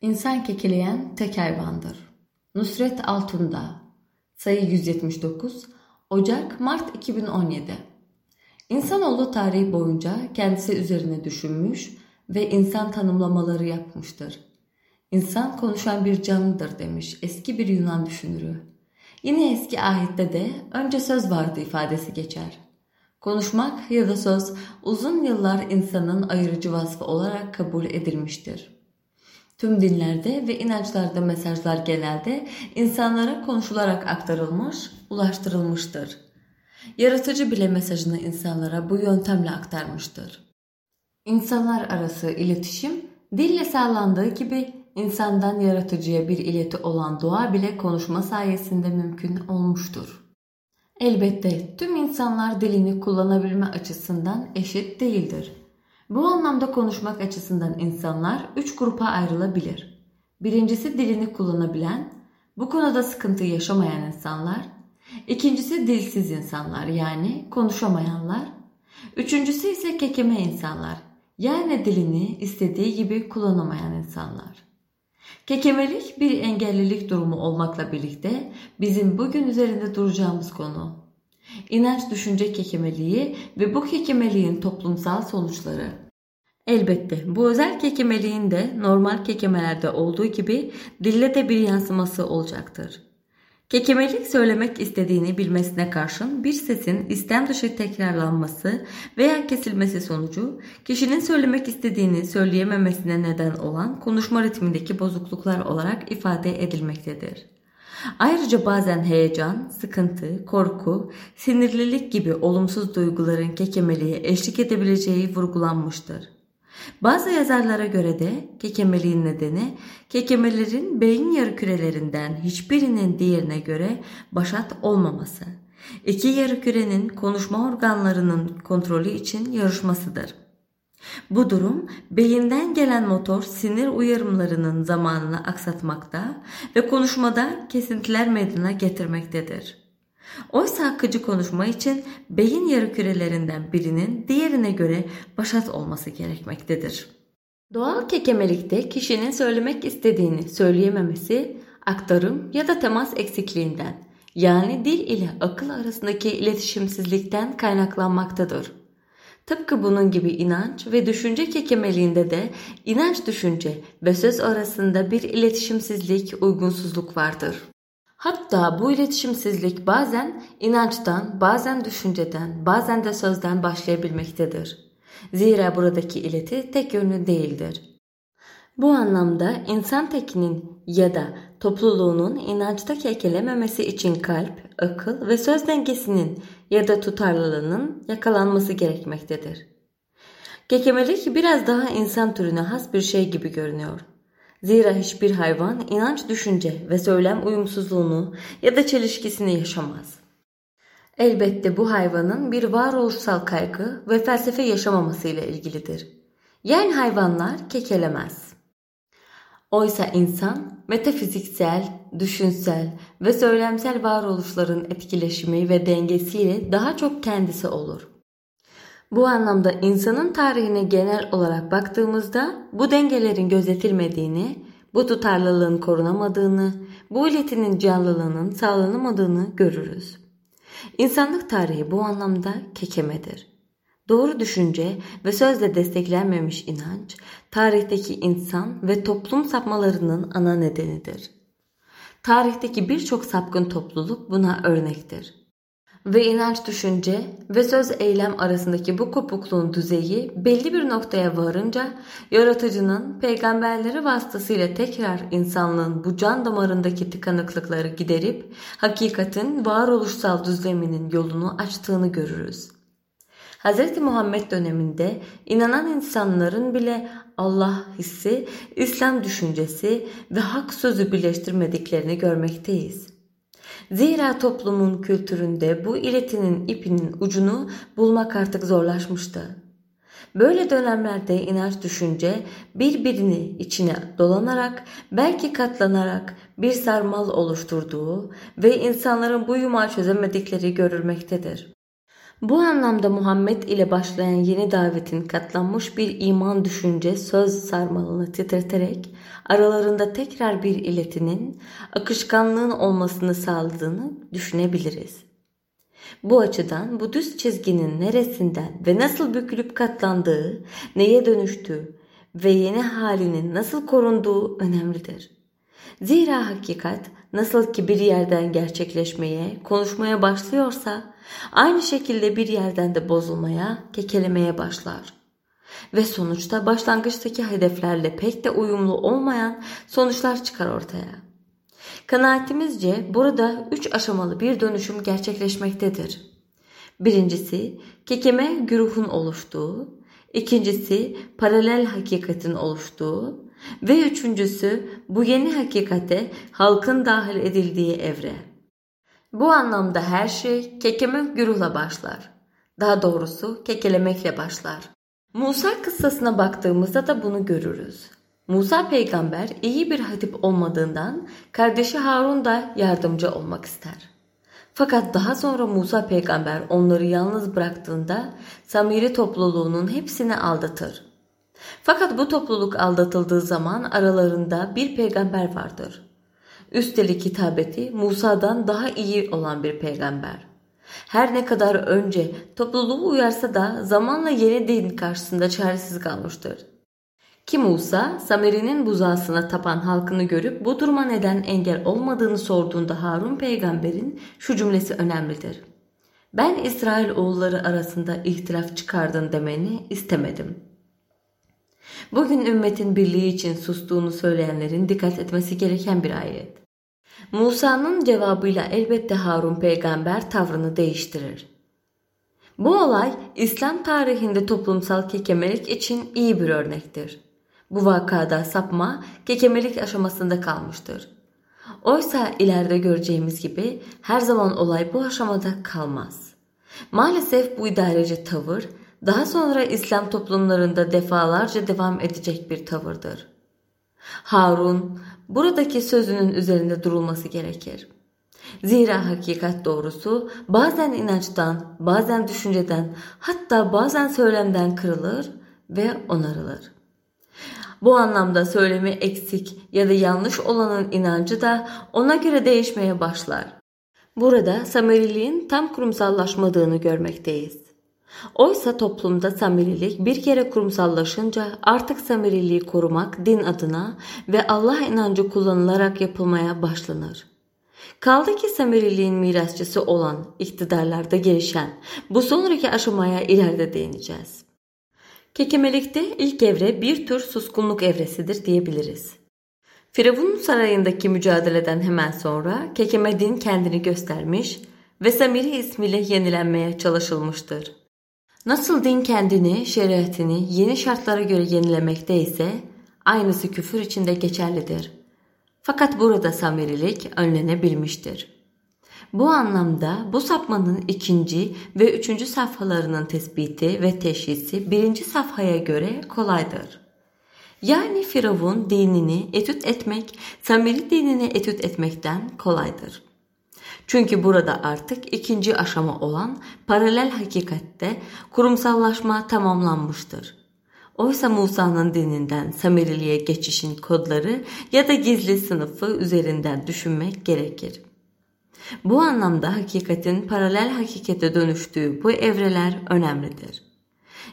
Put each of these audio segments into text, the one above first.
İnsan kekeleyen tek hayvandır. Nusret Altunda Sayı 179 Ocak-Mart 2017 İnsanoğlu tarihi boyunca kendisi üzerine düşünmüş ve insan tanımlamaları yapmıştır. İnsan konuşan bir canlıdır demiş eski bir Yunan düşünürü. Yine eski ahitte de önce söz vardı ifadesi geçer. Konuşmak ya da söz uzun yıllar insanın ayırıcı vasfı olarak kabul edilmiştir. Tüm dinlerde ve inançlarda mesajlar genelde insanlara konuşularak aktarılmış, ulaştırılmıştır. Yaratıcı bile mesajını insanlara bu yöntemle aktarmıştır. İnsanlar arası iletişim dille sağlandığı gibi insandan yaratıcıya bir ileti olan doğa bile konuşma sayesinde mümkün olmuştur. Elbette tüm insanlar dilini kullanabilme açısından eşit değildir. Bu anlamda konuşmak açısından insanlar üç grupa ayrılabilir. Birincisi dilini kullanabilen, bu konuda sıkıntı yaşamayan insanlar. İkincisi dilsiz insanlar yani konuşamayanlar. Üçüncüsü ise kekeme insanlar yani dilini istediği gibi kullanamayan insanlar. Kekemelik bir engellilik durumu olmakla birlikte bizim bugün üzerinde duracağımız konu. İnanç düşünce kekemeliği ve bu kekemeliğin toplumsal sonuçları. Elbette bu özel kekemeliğin de normal kekemelerde olduğu gibi dille de bir yansıması olacaktır. Kekemelik söylemek istediğini bilmesine karşın bir sesin istem dışı tekrarlanması veya kesilmesi sonucu kişinin söylemek istediğini söyleyememesine neden olan konuşma ritmindeki bozukluklar olarak ifade edilmektedir. Ayrıca bazen heyecan, sıkıntı, korku, sinirlilik gibi olumsuz duyguların kekemeliğe eşlik edebileceği vurgulanmıştır. Bazı yazarlara göre de kekemeliğin nedeni kekemelerin beyin yarı kürelerinden hiçbirinin diğerine göre başat olmaması. İki yarı kürenin konuşma organlarının kontrolü için yarışmasıdır. Bu durum beyinden gelen motor sinir uyarımlarının zamanını aksatmakta ve konuşmada kesintiler meydana getirmektedir. Oysa akıcı konuşma için beyin yarı kürelerinden birinin diğerine göre başat olması gerekmektedir. Doğal kekemelikte kişinin söylemek istediğini söyleyememesi aktarım ya da temas eksikliğinden yani dil ile akıl arasındaki iletişimsizlikten kaynaklanmaktadır. Tıpkı bunun gibi inanç ve düşünce kekemeliğinde de inanç düşünce ve söz arasında bir iletişimsizlik, uygunsuzluk vardır. Hatta bu iletişimsizlik bazen inançtan, bazen düşünceden, bazen de sözden başlayabilmektedir. Zira buradaki ileti tek yönlü değildir. Bu anlamda insan tekinin ya da topluluğunun inançta kekelememesi için kalp, akıl ve söz dengesinin ya da tutarlılığının yakalanması gerekmektedir. Kekemelik biraz daha insan türüne has bir şey gibi görünüyor. Zira hiçbir hayvan inanç, düşünce ve söylem uyumsuzluğunu ya da çelişkisini yaşamaz. Elbette bu hayvanın bir varoluşsal kaygı ve felsefe yaşamamasıyla ilgilidir. Yani hayvanlar kekelemez. Oysa insan metafiziksel, düşünsel ve söylemsel varoluşların etkileşimi ve dengesiyle daha çok kendisi olur. Bu anlamda insanın tarihine genel olarak baktığımızda bu dengelerin gözetilmediğini, bu tutarlılığın korunamadığını, bu iletinin canlılığının sağlanamadığını görürüz. İnsanlık tarihi bu anlamda kekemedir. Doğru düşünce ve sözle desteklenmemiş inanç, tarihteki insan ve toplum sapmalarının ana nedenidir. Tarihteki birçok sapkın topluluk buna örnektir ve inanç düşünce ve söz eylem arasındaki bu kopukluğun düzeyi belli bir noktaya varınca yaratıcının peygamberleri vasıtasıyla tekrar insanlığın bu can damarındaki tıkanıklıkları giderip hakikatin varoluşsal düzleminin yolunu açtığını görürüz. Hz. Muhammed döneminde inanan insanların bile Allah hissi, İslam düşüncesi ve hak sözü birleştirmediklerini görmekteyiz. Zira toplumun kültüründe bu iletinin ipinin ucunu bulmak artık zorlaşmıştı. Böyle dönemlerde inanç düşünce birbirini içine dolanarak belki katlanarak bir sarmal oluşturduğu ve insanların bu yumağı çözemedikleri görülmektedir. Bu anlamda Muhammed ile başlayan yeni davetin katlanmış bir iman düşünce söz sarmalını titreterek aralarında tekrar bir iletinin akışkanlığın olmasını sağladığını düşünebiliriz. Bu açıdan bu düz çizginin neresinden ve nasıl bükülüp katlandığı, neye dönüştüğü ve yeni halinin nasıl korunduğu önemlidir. Zira hakikat nasıl ki bir yerden gerçekleşmeye, konuşmaya başlıyorsa aynı şekilde bir yerden de bozulmaya, kekelemeye başlar. Ve sonuçta başlangıçtaki hedeflerle pek de uyumlu olmayan sonuçlar çıkar ortaya. Kanaatimizce burada üç aşamalı bir dönüşüm gerçekleşmektedir. Birincisi kekeme güruhun oluştuğu, ikincisi paralel hakikatin oluştuğu ve üçüncüsü bu yeni hakikate halkın dahil edildiği evre. Bu anlamda her şey kekeme güruhla başlar. Daha doğrusu kekelemekle başlar. Musa kıssasına baktığımızda da bunu görürüz. Musa peygamber iyi bir hatip olmadığından kardeşi Harun da yardımcı olmak ister. Fakat daha sonra Musa peygamber onları yalnız bıraktığında Samiri topluluğunun hepsini aldatır. Fakat bu topluluk aldatıldığı zaman aralarında bir peygamber vardır. Üstelik hitabeti Musa'dan daha iyi olan bir peygamber. Her ne kadar önce topluluğu uyarsa da zamanla yeni din karşısında çaresiz kalmıştır. Ki Musa, Samiri'nin buzağısına tapan halkını görüp bu duruma neden engel olmadığını sorduğunda Harun peygamberin şu cümlesi önemlidir. Ben İsrail oğulları arasında ihtilaf çıkardın demeni istemedim. Bugün ümmetin birliği için sustuğunu söyleyenlerin dikkat etmesi gereken bir ayet. Musa'nın cevabıyla elbette Harun peygamber tavrını değiştirir. Bu olay İslam tarihinde toplumsal kekemelik için iyi bir örnektir. Bu vakada sapma kekemelik aşamasında kalmıştır. Oysa ileride göreceğimiz gibi her zaman olay bu aşamada kalmaz. Maalesef bu idareci tavır daha sonra İslam toplumlarında defalarca devam edecek bir tavırdır. Harun buradaki sözünün üzerinde durulması gerekir. Zira hakikat doğrusu bazen inançtan, bazen düşünceden, hatta bazen söylemden kırılır ve onarılır. Bu anlamda söylemi eksik ya da yanlış olanın inancı da ona göre değişmeye başlar. Burada samiriliğin tam kurumsallaşmadığını görmekteyiz. Oysa toplumda samirilik bir kere kurumsallaşınca artık samiriliği korumak din adına ve Allah inancı kullanılarak yapılmaya başlanır. Kaldı ki samiriliğin mirasçısı olan iktidarlarda gelişen bu sonraki aşamaya ileride değineceğiz. Kekemelikte ilk evre bir tür suskunluk evresidir diyebiliriz. Firavun sarayındaki mücadeleden hemen sonra Kekemedin kendini göstermiş ve Samiri ismiyle yenilenmeye çalışılmıştır. Nasıl din kendini, şeriatini yeni şartlara göre yenilemekte ise aynısı küfür içinde geçerlidir. Fakat burada samirilik önlenebilmiştir. Bu anlamda bu sapmanın ikinci ve üçüncü safhalarının tespiti ve teşhisi birinci safhaya göre kolaydır. Yani Firavun dinini etüt etmek, Samiri dinini etüt etmekten kolaydır. Çünkü burada artık ikinci aşama olan paralel hakikatte kurumsallaşma tamamlanmıştır. Oysa Musa'nın dininden Samiriliğe geçişin kodları ya da gizli sınıfı üzerinden düşünmek gerekir. Bu anlamda hakikatin paralel hakikate dönüştüğü bu evreler önemlidir.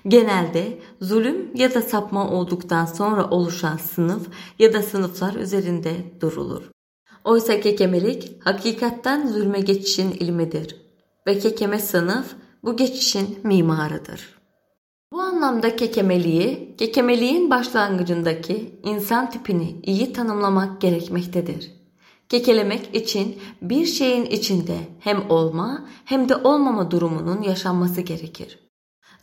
Genelde zulüm ya da sapma olduktan sonra oluşan sınıf ya da sınıflar üzerinde durulur. Oysa kekemelik hakikatten zulme geçişin ilmidir ve kekeme sınıf bu geçişin mimarıdır. Bu anlamda kekemeliği, kekemeliğin başlangıcındaki insan tipini iyi tanımlamak gerekmektedir. Kekelemek için bir şeyin içinde hem olma hem de olmama durumunun yaşanması gerekir.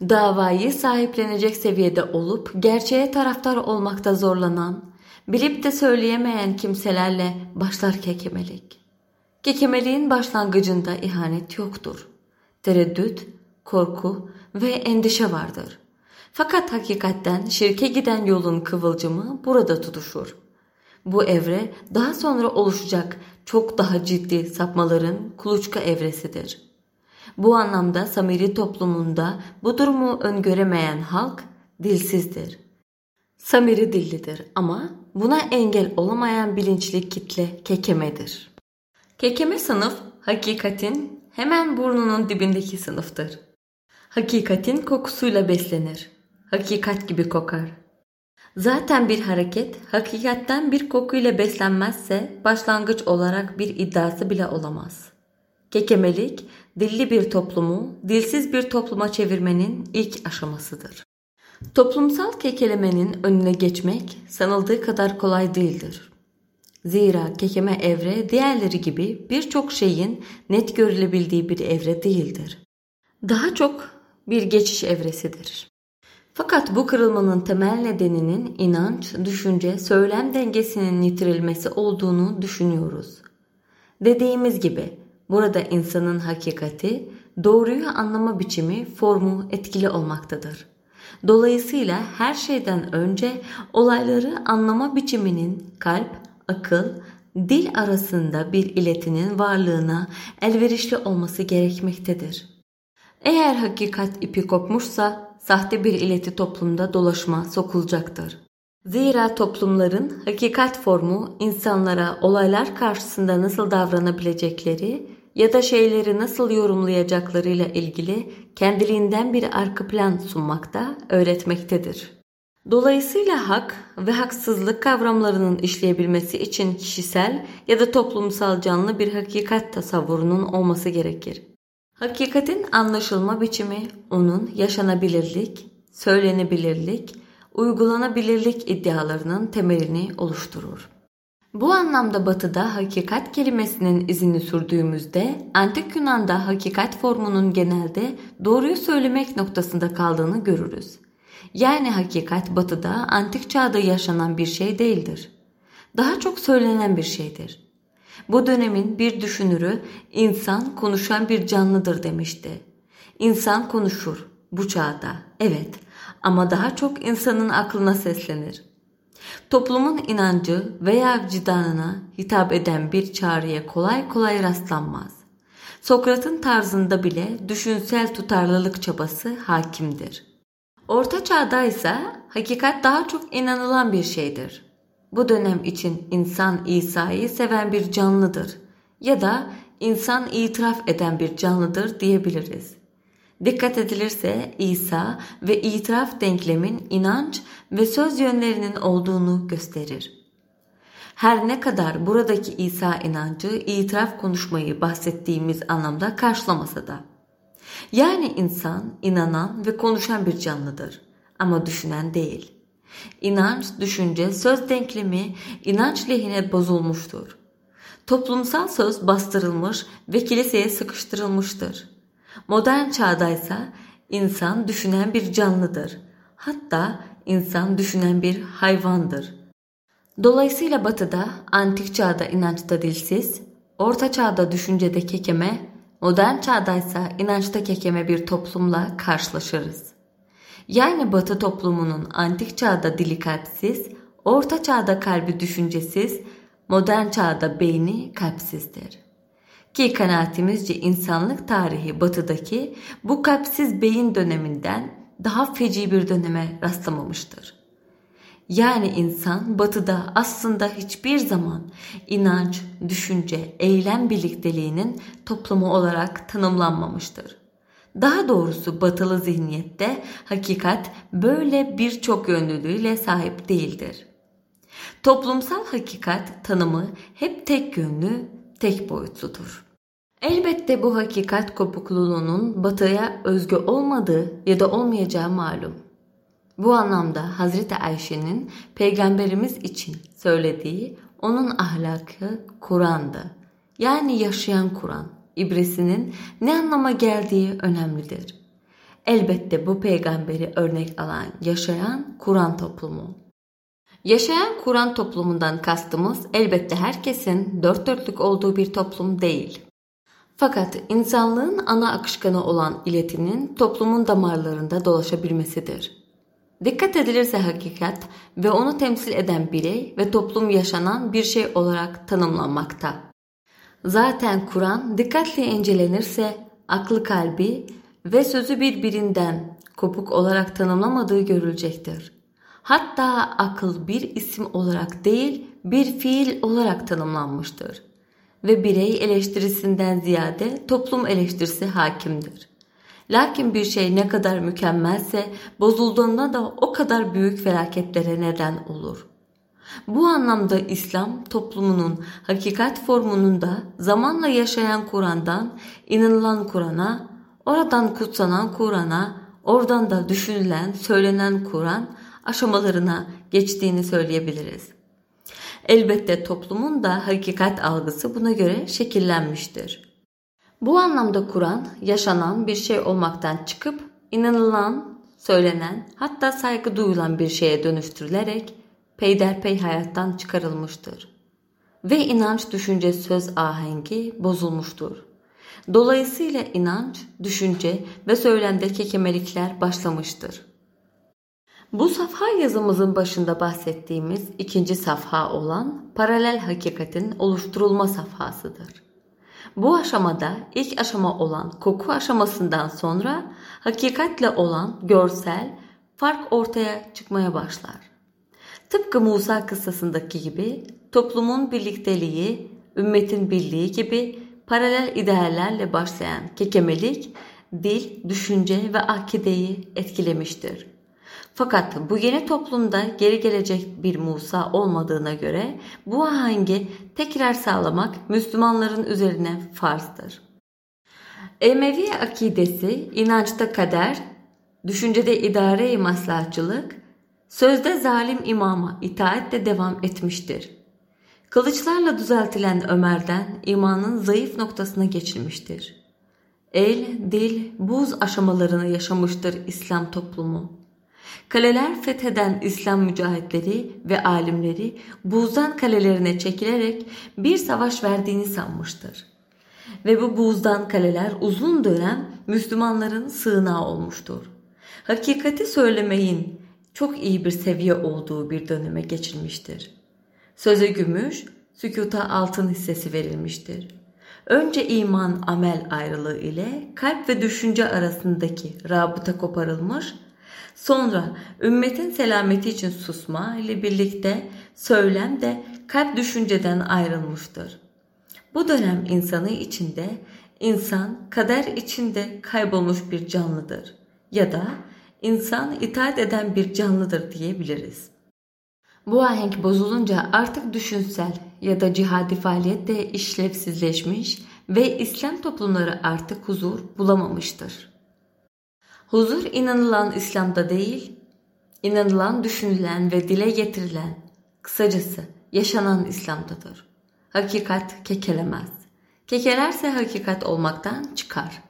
Davayı sahiplenecek seviyede olup gerçeğe taraftar olmakta zorlanan, bilip de söyleyemeyen kimselerle başlar kekemelik. Kekemeliğin başlangıcında ihanet yoktur. Tereddüt, korku ve endişe vardır. Fakat hakikatten şirke giden yolun kıvılcımı burada tutuşur. Bu evre daha sonra oluşacak çok daha ciddi sapmaların kuluçka evresidir. Bu anlamda Samiri toplumunda bu durumu öngöremeyen halk dilsizdir. Samiri dillidir ama buna engel olamayan bilinçli kitle kekemedir. Kekeme sınıf hakikatin hemen burnunun dibindeki sınıftır. Hakikatin kokusuyla beslenir. Hakikat gibi kokar. Zaten bir hareket hakikatten bir kokuyla beslenmezse başlangıç olarak bir iddiası bile olamaz. Kekemelik, dilli bir toplumu dilsiz bir topluma çevirmenin ilk aşamasıdır. Toplumsal kekelemenin önüne geçmek sanıldığı kadar kolay değildir. Zira kekeme evre diğerleri gibi birçok şeyin net görülebildiği bir evre değildir. Daha çok bir geçiş evresidir. Fakat bu kırılmanın temel nedeninin inanç, düşünce, söylem dengesinin yitirilmesi olduğunu düşünüyoruz. Dediğimiz gibi burada insanın hakikati, doğruyu anlama biçimi, formu etkili olmaktadır. Dolayısıyla her şeyden önce olayları anlama biçiminin kalp, akıl, dil arasında bir iletinin varlığına elverişli olması gerekmektedir. Eğer hakikat ipi kopmuşsa sahte bir ileti toplumda dolaşma sokulacaktır. Zira toplumların hakikat formu insanlara olaylar karşısında nasıl davranabilecekleri ya da şeyleri nasıl yorumlayacaklarıyla ilgili kendiliğinden bir arka plan sunmakta, öğretmektedir. Dolayısıyla hak ve haksızlık kavramlarının işleyebilmesi için kişisel ya da toplumsal canlı bir hakikat tasavvurunun olması gerekir. Hakikatin anlaşılma biçimi onun yaşanabilirlik, söylenebilirlik, uygulanabilirlik iddialarının temelini oluşturur. Bu anlamda batıda hakikat kelimesinin izini sürdüğümüzde antik Yunan'da hakikat formunun genelde doğruyu söylemek noktasında kaldığını görürüz. Yani hakikat batıda antik çağda yaşanan bir şey değildir. Daha çok söylenen bir şeydir. Bu dönemin bir düşünürü insan konuşan bir canlıdır demişti. İnsan konuşur bu çağda evet ama daha çok insanın aklına seslenir. Toplumun inancı veya vicdanına hitap eden bir çağrıya kolay kolay rastlanmaz. Sokrat'ın tarzında bile düşünsel tutarlılık çabası hakimdir. Orta çağda ise hakikat daha çok inanılan bir şeydir. Bu dönem için insan İsa'yı seven bir canlıdır ya da insan itiraf eden bir canlıdır diyebiliriz. Dikkat edilirse İsa ve itiraf denklemin inanç ve söz yönlerinin olduğunu gösterir. Her ne kadar buradaki İsa inancı itiraf konuşmayı bahsettiğimiz anlamda karşılamasa da. Yani insan inanan ve konuşan bir canlıdır ama düşünen değil. İnanç, düşünce, söz denklemi inanç lehine bozulmuştur. Toplumsal söz bastırılmış ve kiliseye sıkıştırılmıştır. Modern çağdaysa insan düşünen bir canlıdır. Hatta insan düşünen bir hayvandır. Dolayısıyla batıda antik çağda inançta dilsiz, orta çağda düşüncede kekeme, modern çağdaysa inançta kekeme bir toplumla karşılaşırız. Yani batı toplumunun antik çağda dili kalpsiz, orta çağda kalbi düşüncesiz, modern çağda beyni kalpsizdir. Ki kanaatimizce insanlık tarihi batıdaki bu kalpsiz beyin döneminden daha feci bir döneme rastlamamıştır. Yani insan batıda aslında hiçbir zaman inanç, düşünce, eylem birlikteliğinin toplumu olarak tanımlanmamıştır. Daha doğrusu batılı zihniyette hakikat böyle birçok yönlülüğüyle sahip değildir. Toplumsal hakikat tanımı hep tek yönlü, tek boyutludur. Elbette bu hakikat kopukluğunun batıya özgü olmadığı ya da olmayacağı malum. Bu anlamda Hazreti Ayşe'nin peygamberimiz için söylediği onun ahlakı Kur'an'dı. Yani yaşayan Kur'an ibresinin ne anlama geldiği önemlidir. Elbette bu peygamberi örnek alan yaşayan Kur'an toplumu. Yaşayan Kur'an toplumundan kastımız elbette herkesin dört dörtlük olduğu bir toplum değil. Fakat insanlığın ana akışkanı olan iletinin toplumun damarlarında dolaşabilmesidir. Dikkat edilirse hakikat ve onu temsil eden birey ve toplum yaşanan bir şey olarak tanımlanmakta. Zaten Kur'an dikkatli incelenirse aklı kalbi ve sözü birbirinden kopuk olarak tanımlamadığı görülecektir. Hatta akıl bir isim olarak değil bir fiil olarak tanımlanmıştır ve birey eleştirisinden ziyade toplum eleştirisi hakimdir. Lakin bir şey ne kadar mükemmelse bozulduğunda da o kadar büyük felaketlere neden olur. Bu anlamda İslam toplumunun hakikat formunun da zamanla yaşayan Kur'an'dan inanılan Kur'an'a, oradan kutsanan Kur'an'a, oradan da düşünülen, söylenen Kur'an aşamalarına geçtiğini söyleyebiliriz. Elbette toplumun da hakikat algısı buna göre şekillenmiştir. Bu anlamda Kur'an yaşanan bir şey olmaktan çıkıp inanılan, söylenen hatta saygı duyulan bir şeye dönüştürülerek peyderpey hayattan çıkarılmıştır. Ve inanç, düşünce, söz ahengi bozulmuştur. Dolayısıyla inanç, düşünce ve söylemde kekemelikler başlamıştır. Bu safha yazımızın başında bahsettiğimiz ikinci safha olan paralel hakikatin oluşturulma safhasıdır. Bu aşamada ilk aşama olan koku aşamasından sonra hakikatle olan görsel fark ortaya çıkmaya başlar. Tıpkı Musa kıssasındaki gibi toplumun birlikteliği, ümmetin birliği gibi paralel ideallerle başlayan kekemelik, dil, düşünce ve akideyi etkilemiştir. Fakat bu yeni toplumda geri gelecek bir Musa olmadığına göre bu ahengi tekrar sağlamak Müslümanların üzerine farzdır. Emevi akidesi inançta kader, düşüncede idare-i maslahatçılık, sözde zalim imama itaatle devam etmiştir. Kılıçlarla düzeltilen Ömer'den imanın zayıf noktasına geçilmiştir. El, dil, buz aşamalarını yaşamıştır İslam toplumu. Kaleler fetheden İslam mücahitleri ve alimleri buzdan kalelerine çekilerek bir savaş verdiğini sanmıştır. Ve bu buzdan kaleler uzun dönem Müslümanların sığınağı olmuştur. Hakikati söylemeyin çok iyi bir seviye olduğu bir döneme geçilmiştir. Söze gümüş, sükuta altın hissesi verilmiştir. Önce iman amel ayrılığı ile kalp ve düşünce arasındaki rabıta koparılmış Sonra ümmetin selameti için susma ile birlikte söylem de kalp düşünceden ayrılmıştır. Bu dönem insanı içinde insan kader içinde kaybolmuş bir canlıdır ya da insan itaat eden bir canlıdır diyebiliriz. Bu ahenk bozulunca artık düşünsel ya da cihadi faaliyet de işlevsizleşmiş ve İslam toplumları artık huzur bulamamıştır. Huzur inanılan İslam'da değil, inanılan, düşünülen ve dile getirilen, kısacası yaşanan İslam'dadır. Hakikat kekelemez. Kekelerse hakikat olmaktan çıkar.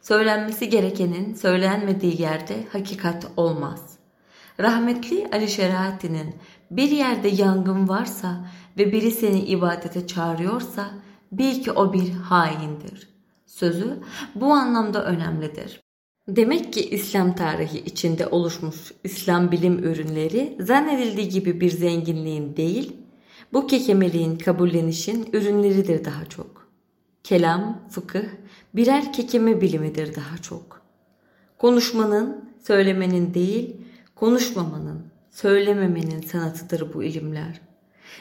Söylenmesi gerekenin söylenmediği yerde hakikat olmaz. Rahmetli Ali Şerahati'nin bir yerde yangın varsa ve biri seni ibadete çağırıyorsa bil ki o bir haindir. Sözü bu anlamda önemlidir. Demek ki İslam tarihi içinde oluşmuş İslam bilim ürünleri zannedildiği gibi bir zenginliğin değil, bu kekemeliğin kabullenişin ürünleridir daha çok. Kelam, fıkıh birer kekeme bilimidir daha çok. Konuşmanın, söylemenin değil, konuşmamanın, söylememenin sanatıdır bu ilimler.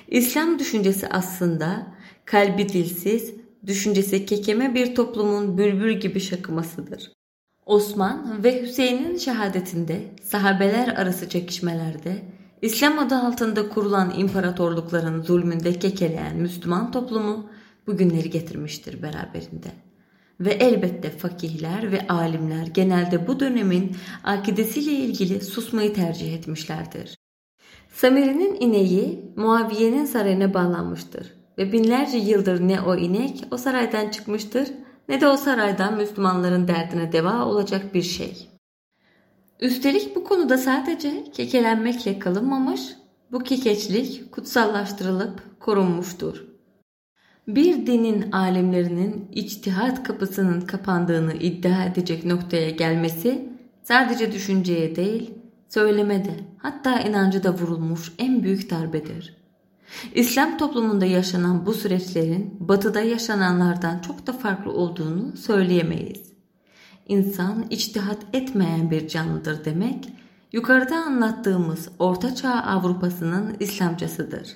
İslam düşüncesi aslında kalbi dilsiz, düşüncesi kekeme bir toplumun bülbül gibi şakımasıdır. Osman ve Hüseyin'in şehadetinde sahabeler arası çekişmelerde İslam adı altında kurulan imparatorlukların zulmünde kekeleyen Müslüman toplumu bugünleri getirmiştir beraberinde. Ve elbette fakihler ve alimler genelde bu dönemin akidesiyle ilgili susmayı tercih etmişlerdir. Samiri'nin ineği Muaviye'nin sarayına bağlanmıştır ve binlerce yıldır ne o inek o saraydan çıkmıştır ne de o saraydan Müslümanların derdine deva olacak bir şey. Üstelik bu konuda sadece kekelenmekle kalınmamış, bu kekeçlik kutsallaştırılıp korunmuştur. Bir dinin alimlerinin içtihat kapısının kapandığını iddia edecek noktaya gelmesi sadece düşünceye değil, söylemede hatta inancı da vurulmuş en büyük darbedir. İslam toplumunda yaşanan bu süreçlerin batıda yaşananlardan çok da farklı olduğunu söyleyemeyiz. insan içtihat etmeyen bir canlıdır demek, yukarıda anlattığımız Orta Çağ Avrupa'sının İslamcasıdır.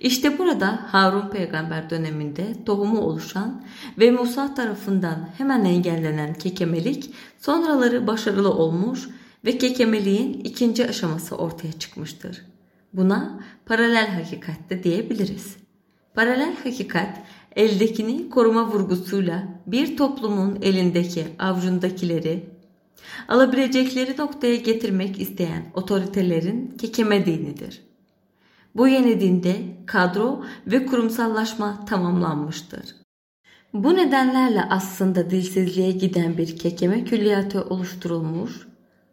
İşte burada Harun peygamber döneminde tohumu oluşan ve Musa tarafından hemen engellenen kekemelik sonraları başarılı olmuş ve kekemeliğin ikinci aşaması ortaya çıkmıştır. Buna paralel hakikat de diyebiliriz. Paralel hakikat eldekini koruma vurgusuyla bir toplumun elindeki avucundakileri alabilecekleri noktaya getirmek isteyen otoritelerin kekeme dinidir. Bu yeni dinde kadro ve kurumsallaşma tamamlanmıştır. Bu nedenlerle aslında dilsizliğe giden bir kekeme külliyatı oluşturulmuş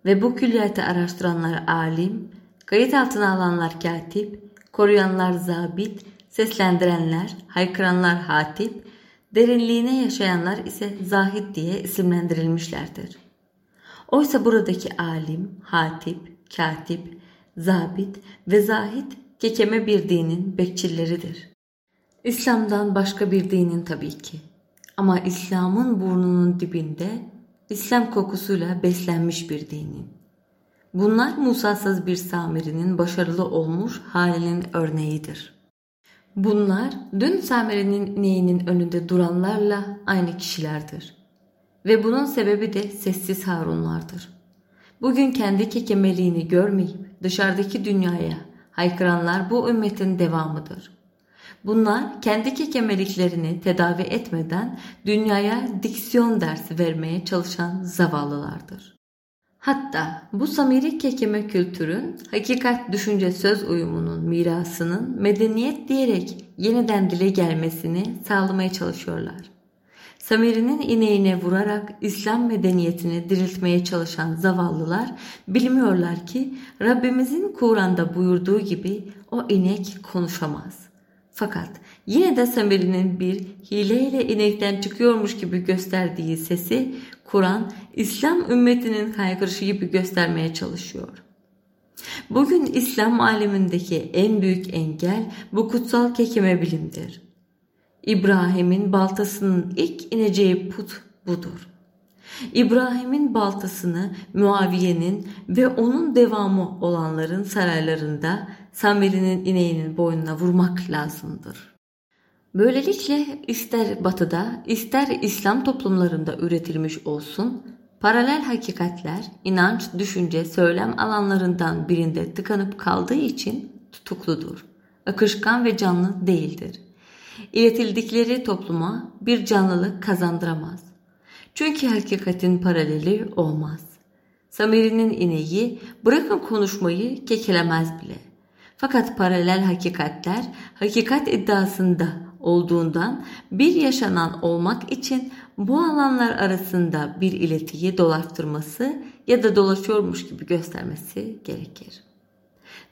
ve bu külliyatı araştıranlar alim, kayıt altına alanlar katip, koruyanlar zabit, seslendirenler, haykıranlar hatip, derinliğine yaşayanlar ise zahid diye isimlendirilmişlerdir. Oysa buradaki alim, hatip, katip, zabit ve zahid kekeme bir dinin bekçilleridir. İslam'dan başka bir dinin tabii ki. Ama İslam'ın burnunun dibinde İslam kokusuyla beslenmiş bir dinin. Bunlar Musa'sız bir Samiri'nin başarılı olmuş halinin örneğidir. Bunlar dün Samiri'nin ineğinin önünde duranlarla aynı kişilerdir. Ve bunun sebebi de sessiz Harunlardır. Bugün kendi kekemeliğini görmeyip dışarıdaki dünyaya haykıranlar bu ümmetin devamıdır. Bunlar kendi kekemeliklerini tedavi etmeden dünyaya diksiyon dersi vermeye çalışan zavallılardır. Hatta bu samiri kekeme kültürün hakikat düşünce söz uyumunun mirasının medeniyet diyerek yeniden dile gelmesini sağlamaya çalışıyorlar. Samiri'nin ineğine vurarak İslam medeniyetini diriltmeye çalışan zavallılar bilmiyorlar ki Rabbimizin Kur'an'da buyurduğu gibi o inek konuşamaz. Fakat yine de Samiri'nin bir hileyle inekten çıkıyormuş gibi gösterdiği sesi Kur'an İslam ümmetinin kaygırışı gibi göstermeye çalışıyor. Bugün İslam alemindeki en büyük engel bu kutsal kekeme bilimdir. İbrahim'in baltasının ilk ineceği put budur. İbrahim'in baltasını Muaviye'nin ve onun devamı olanların saraylarında Samiri'nin ineğinin boynuna vurmak lazımdır. Böylelikle ister batıda ister İslam toplumlarında üretilmiş olsun paralel hakikatler inanç, düşünce, söylem alanlarından birinde tıkanıp kaldığı için tutukludur. Akışkan ve canlı değildir. İletildikleri topluma bir canlılık kazandıramaz. Çünkü hakikatin paraleli olmaz. Samiri'nin ineği bırakın konuşmayı kekelemez bile. Fakat paralel hakikatler hakikat iddiasında olduğundan bir yaşanan olmak için bu alanlar arasında bir iletiyi dolaştırması ya da dolaşıyormuş gibi göstermesi gerekir.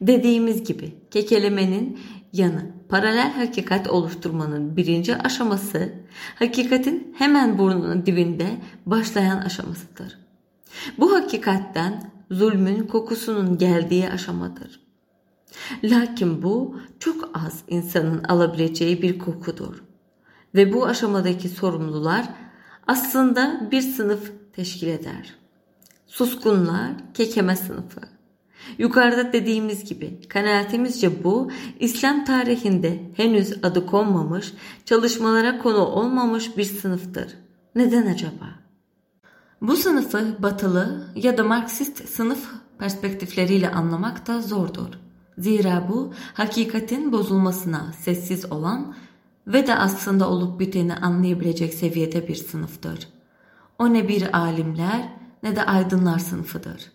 Dediğimiz gibi kekelemenin yanı paralel hakikat oluşturmanın birinci aşaması hakikatin hemen burnunun dibinde başlayan aşamasıdır. Bu hakikatten zulmün kokusunun geldiği aşamadır. Lakin bu çok az insanın alabileceği bir kokudur. Ve bu aşamadaki sorumlular aslında bir sınıf teşkil eder. Suskunlar kekeme sınıfı. Yukarıda dediğimiz gibi kanaatimizce bu İslam tarihinde henüz adı konmamış, çalışmalara konu olmamış bir sınıftır. Neden acaba? Bu sınıfı batılı ya da Marksist sınıf perspektifleriyle anlamak da zordur. Zira bu hakikatin bozulmasına sessiz olan ve de aslında olup biteni anlayabilecek seviyede bir sınıftır. O ne bir alimler ne de aydınlar sınıfıdır.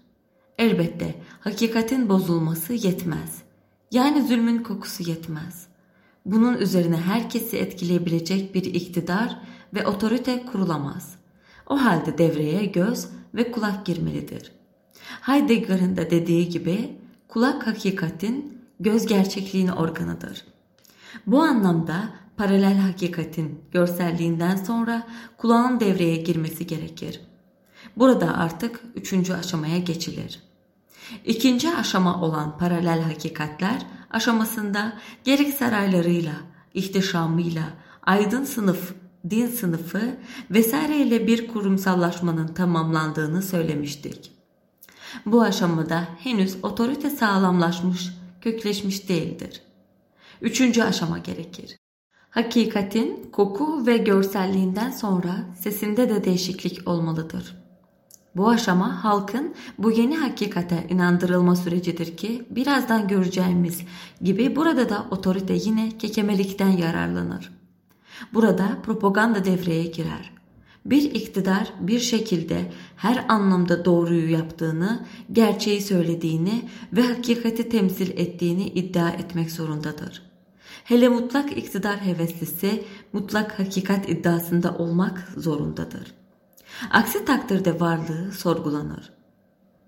Elbette hakikatin bozulması yetmez. Yani zulmün kokusu yetmez. Bunun üzerine herkesi etkileyebilecek bir iktidar ve otorite kurulamaz. O halde devreye göz ve kulak girmelidir. Heidegger'ın da dediği gibi kulak hakikatin, göz gerçekliğin organıdır. Bu anlamda paralel hakikatin görselliğinden sonra kulağın devreye girmesi gerekir. Burada artık üçüncü aşamaya geçilir. İkinci aşama olan paralel hakikatler aşamasında gerek saraylarıyla, ihtişamıyla, aydın sınıf din sınıfı vesaireyle bir kurumsallaşmanın tamamlandığını söylemiştik. Bu aşamada henüz otorite sağlamlaşmış, kökleşmiş değildir. Üçüncü aşama gerekir. Hakikatin koku ve görselliğinden sonra sesinde de değişiklik olmalıdır. Bu aşama halkın bu yeni hakikate inandırılma sürecidir ki birazdan göreceğimiz gibi burada da otorite yine kekemelikten yararlanır. Burada propaganda devreye girer. Bir iktidar bir şekilde her anlamda doğruyu yaptığını, gerçeği söylediğini ve hakikati temsil ettiğini iddia etmek zorundadır. Hele mutlak iktidar heveslisi mutlak hakikat iddiasında olmak zorundadır. Aksi takdirde varlığı sorgulanır.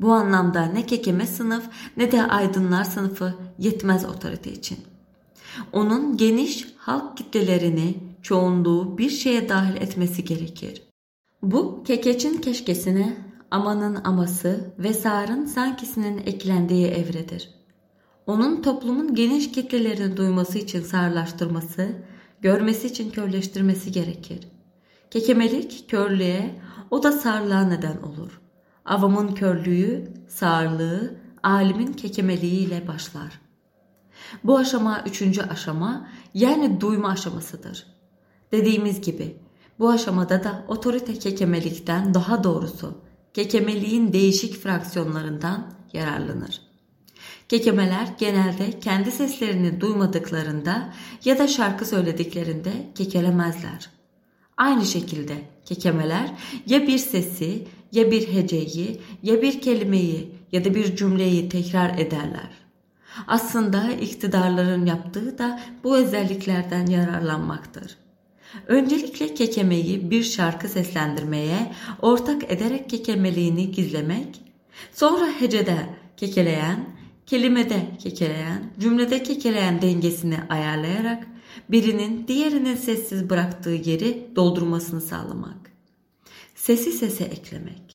Bu anlamda ne kekeme sınıf ne de aydınlar sınıfı yetmez otorite için. Onun geniş halk kitlelerini çoğunluğu bir şeye dahil etmesi gerekir. Bu kekeçin keşkesine amanın aması ve sarın sankisinin eklendiği evredir. Onun toplumun geniş kitlelerini duyması için sağırlaştırması, görmesi için körleştirmesi gerekir. Kekemelik körlüğe, o da sağırlığa neden olur. Avamın körlüğü, sağırlığı, alimin kekemeliğiyle başlar. Bu aşama üçüncü aşama yani duyma aşamasıdır. Dediğimiz gibi bu aşamada da otorite kekemelikten daha doğrusu kekemeliğin değişik fraksiyonlarından yararlanır. Kekemeler genelde kendi seslerini duymadıklarında ya da şarkı söylediklerinde kekelemezler. Aynı şekilde kekemeler ya bir sesi ya bir heceyi ya bir kelimeyi ya da bir cümleyi tekrar ederler. Aslında iktidarların yaptığı da bu özelliklerden yararlanmaktır. Öncelikle kekemeyi bir şarkı seslendirmeye ortak ederek kekemeliğini gizlemek, sonra hecede kekeleyen, kelimede kekeleyen, cümlede kekeleyen dengesini ayarlayarak birinin diğerinin sessiz bıraktığı yeri doldurmasını sağlamak. Sesi sese eklemek.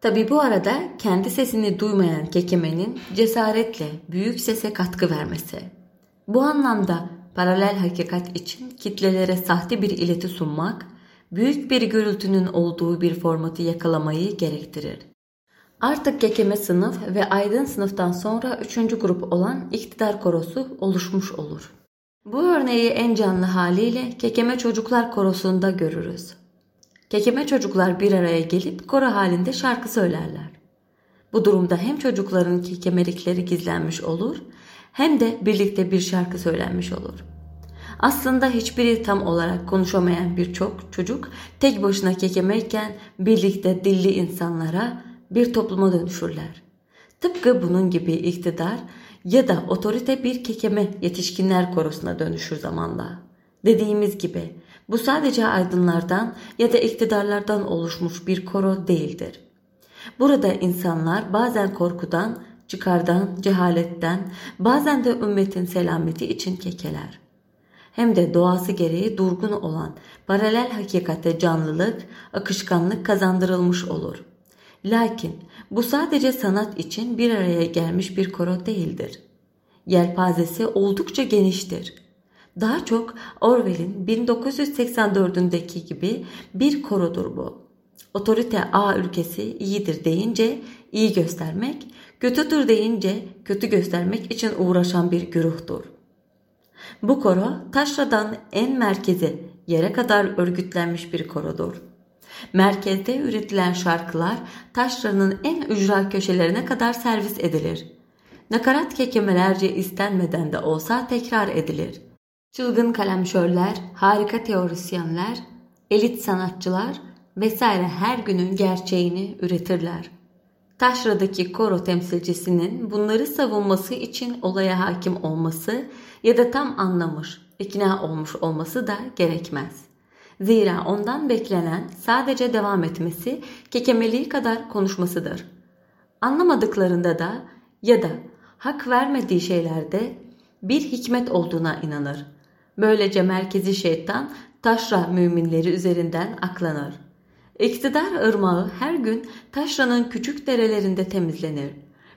Tabi bu arada kendi sesini duymayan kekemenin cesaretle büyük sese katkı vermesi. Bu anlamda paralel hakikat için kitlelere sahte bir ileti sunmak, büyük bir gürültünün olduğu bir formatı yakalamayı gerektirir. Artık kekeme sınıf ve aydın sınıftan sonra üçüncü grup olan iktidar korosu oluşmuş olur. Bu örneği en canlı haliyle Kekeme Çocuklar Korosu'nda görürüz. Kekeme çocuklar bir araya gelip koro halinde şarkı söylerler. Bu durumda hem çocukların kekemelikleri gizlenmiş olur hem de birlikte bir şarkı söylenmiş olur. Aslında hiçbiri tam olarak konuşamayan birçok çocuk tek başına kekemeyken birlikte dilli insanlara bir topluma dönüşürler. Tıpkı bunun gibi iktidar ya da otorite bir kekeme yetişkinler korosuna dönüşür zamanla. Dediğimiz gibi bu sadece aydınlardan ya da iktidarlardan oluşmuş bir koro değildir. Burada insanlar bazen korkudan, çıkardan, cehaletten, bazen de ümmetin selameti için kekeler. Hem de doğası gereği durgun olan paralel hakikate canlılık, akışkanlık kazandırılmış olur. Lakin bu sadece sanat için bir araya gelmiş bir koro değildir. Yelpazesi oldukça geniştir. Daha çok Orwell'in 1984'ündeki gibi bir korodur bu. Otorite A ülkesi iyidir deyince iyi göstermek, kötüdür deyince kötü göstermek için uğraşan bir güruhtur. Bu koro taşradan en merkezi yere kadar örgütlenmiş bir korodur. Merkezde üretilen şarkılar taşranın en ücra köşelerine kadar servis edilir. Nakarat kekemelerce istenmeden de olsa tekrar edilir. Çılgın kalemşörler, harika teorisyenler, elit sanatçılar vesaire her günün gerçeğini üretirler. Taşra'daki koro temsilcisinin bunları savunması için olaya hakim olması ya da tam anlamış, ikna olmuş olması da gerekmez. Zira ondan beklenen sadece devam etmesi, kekemeliği kadar konuşmasıdır. Anlamadıklarında da ya da hak vermediği şeylerde bir hikmet olduğuna inanır. Böylece merkezi şeytan taşra müminleri üzerinden aklanır. İktidar ırmağı her gün taşranın küçük derelerinde temizlenir.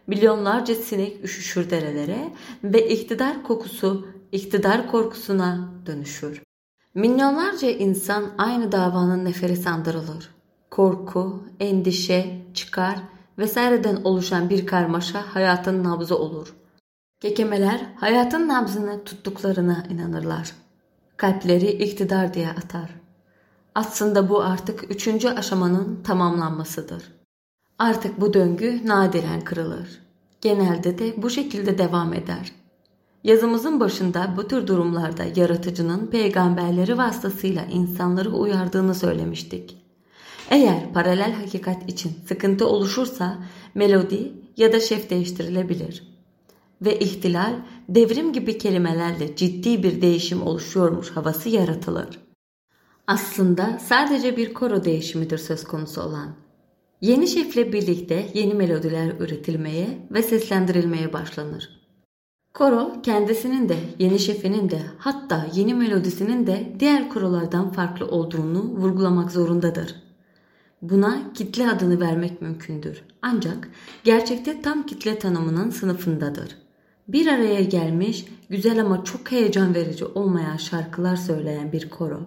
Milyonlarca sinek üşüşür derelere ve iktidar kokusu iktidar korkusuna dönüşür. Milyonlarca insan aynı davanın neferi sandırılır. Korku, endişe, çıkar vesaireden oluşan bir karmaşa hayatın nabzı olur. Kekemeler hayatın nabzını tuttuklarına inanırlar. Kalpleri iktidar diye atar. Aslında bu artık üçüncü aşamanın tamamlanmasıdır. Artık bu döngü nadiren kırılır. Genelde de bu şekilde devam eder. Yazımızın başında bu tür durumlarda yaratıcının peygamberleri vasıtasıyla insanları uyardığını söylemiştik. Eğer paralel hakikat için sıkıntı oluşursa melodi ya da şef değiştirilebilir. Ve ihtilal, devrim gibi kelimelerle ciddi bir değişim oluşuyormuş havası yaratılır. Aslında sadece bir koro değişimidir söz konusu olan. Yeni şefle birlikte yeni melodiler üretilmeye ve seslendirilmeye başlanır. Koro kendisinin de yeni şefinin de hatta yeni melodisinin de diğer korolardan farklı olduğunu vurgulamak zorundadır. Buna kitle adını vermek mümkündür. Ancak gerçekte tam kitle tanımının sınıfındadır. Bir araya gelmiş, güzel ama çok heyecan verici olmayan şarkılar söyleyen bir koro.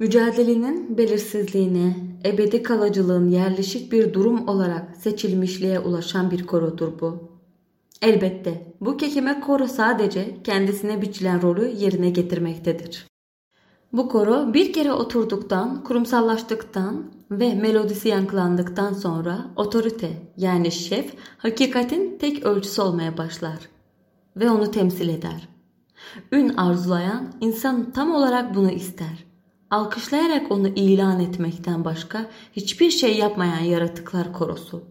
Mücadelenin belirsizliğine, ebedi kalıcılığın yerleşik bir durum olarak seçilmişliğe ulaşan bir korodur bu. Elbette bu kekeme koro sadece kendisine biçilen rolü yerine getirmektedir. Bu koro bir kere oturduktan, kurumsallaştıktan ve melodisi yankılandıktan sonra otorite yani şef hakikatin tek ölçüsü olmaya başlar ve onu temsil eder. Ün arzulayan insan tam olarak bunu ister. Alkışlayarak onu ilan etmekten başka hiçbir şey yapmayan yaratıklar korosu.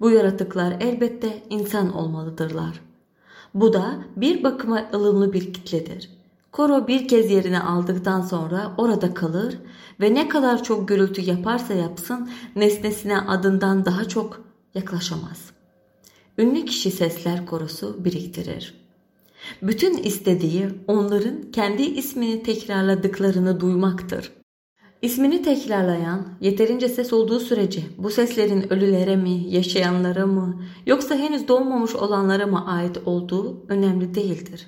Bu yaratıklar elbette insan olmalıdırlar. Bu da bir bakıma ılımlı bir kitledir. Koro bir kez yerini aldıktan sonra orada kalır ve ne kadar çok gürültü yaparsa yapsın nesnesine adından daha çok yaklaşamaz. Ünlü kişi sesler korosu biriktirir. Bütün istediği onların kendi ismini tekrarladıklarını duymaktır. İsmini tekrarlayan yeterince ses olduğu sürece bu seslerin ölülere mi, yaşayanlara mı yoksa henüz doğmamış olanlara mı ait olduğu önemli değildir.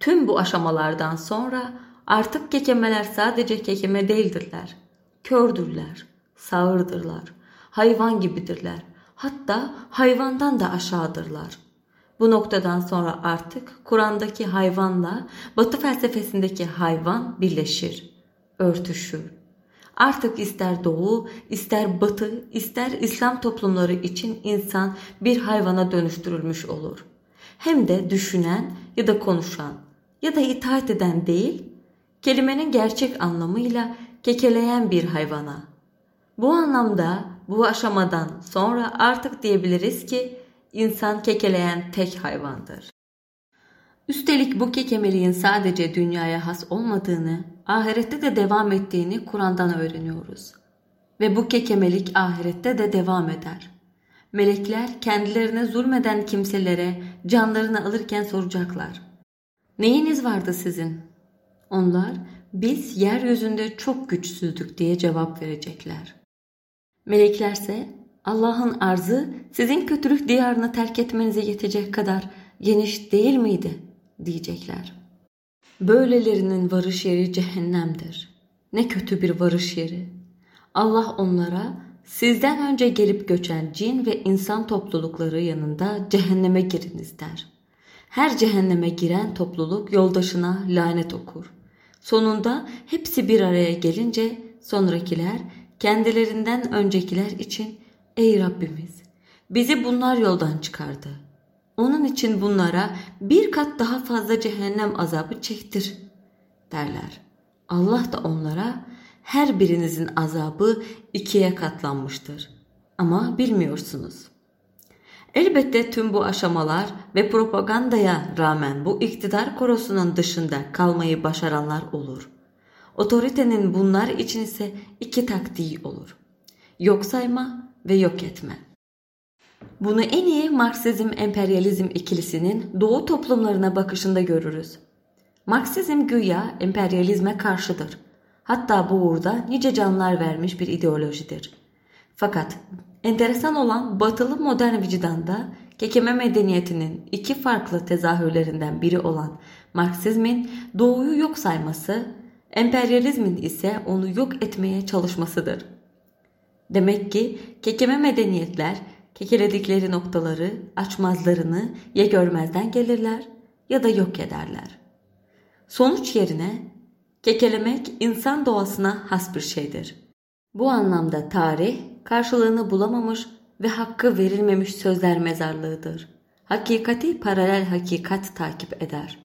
Tüm bu aşamalardan sonra artık kekemeler sadece kekeme değildirler. Kördürler, sağırdırlar, hayvan gibidirler. Hatta hayvandan da aşağıdırlar. Bu noktadan sonra artık Kur'an'daki hayvanla Batı felsefesindeki hayvan birleşir örtüşür. Artık ister doğu, ister batı, ister İslam toplumları için insan bir hayvana dönüştürülmüş olur. Hem de düşünen ya da konuşan ya da itaat eden değil, kelimenin gerçek anlamıyla kekeleyen bir hayvana. Bu anlamda bu aşamadan sonra artık diyebiliriz ki insan kekeleyen tek hayvandır. Üstelik bu kekemeliğin sadece dünyaya has olmadığını, ahirette de devam ettiğini Kur'an'dan öğreniyoruz. Ve bu kekemelik ahirette de devam eder. Melekler kendilerine zulmeden kimselere canlarını alırken soracaklar. Neyiniz vardı sizin? Onlar biz yeryüzünde çok güçsüzdük diye cevap verecekler. Meleklerse Allah'ın arzı sizin kötülük diyarını terk etmenize yetecek kadar geniş değil miydi diyecekler. Böylelerinin varış yeri cehennemdir. Ne kötü bir varış yeri. Allah onlara sizden önce gelip göçen cin ve insan toplulukları yanında cehenneme giriniz der. Her cehenneme giren topluluk yoldaşına lanet okur. Sonunda hepsi bir araya gelince sonrakiler kendilerinden öncekiler için ey Rabbimiz bizi bunlar yoldan çıkardı. Onun için bunlara bir kat daha fazla cehennem azabı çektir derler. Allah da onlara her birinizin azabı ikiye katlanmıştır. Ama bilmiyorsunuz. Elbette tüm bu aşamalar ve propagandaya rağmen bu iktidar korosunun dışında kalmayı başaranlar olur. Otoritenin bunlar için ise iki taktiği olur. Yok sayma ve yok etme. Bunu en iyi Marksizm emperyalizm ikilisinin doğu toplumlarına bakışında görürüz. Marksizm güya emperyalizme karşıdır. Hatta bu uğurda nice canlar vermiş bir ideolojidir. Fakat enteresan olan batılı modern vicdanda kekeme medeniyetinin iki farklı tezahürlerinden biri olan Marksizmin doğuyu yok sayması Emperyalizmin ise onu yok etmeye çalışmasıdır. Demek ki kekeme medeniyetler kekeledikleri noktaları açmazlarını ya görmezden gelirler ya da yok ederler. Sonuç yerine kekelemek insan doğasına has bir şeydir. Bu anlamda tarih karşılığını bulamamış ve hakkı verilmemiş sözler mezarlığıdır. Hakikati paralel hakikat takip eder.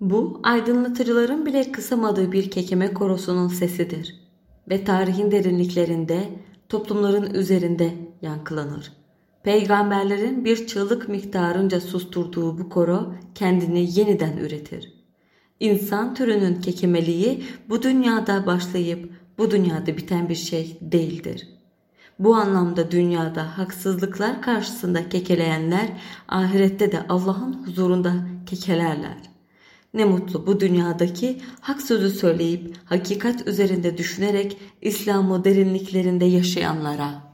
Bu aydınlatıcıların bile kısamadığı bir kekeme korosunun sesidir ve tarihin derinliklerinde toplumların üzerinde yankılanır. Peygamberlerin bir çığlık miktarınca susturduğu bu koro kendini yeniden üretir. İnsan türünün kekemeliği bu dünyada başlayıp bu dünyada biten bir şey değildir. Bu anlamda dünyada haksızlıklar karşısında kekeleyenler ahirette de Allah'ın huzurunda kekelerler. Ne mutlu bu dünyadaki hak sözü söyleyip hakikat üzerinde düşünerek İslam'ı derinliklerinde yaşayanlara.''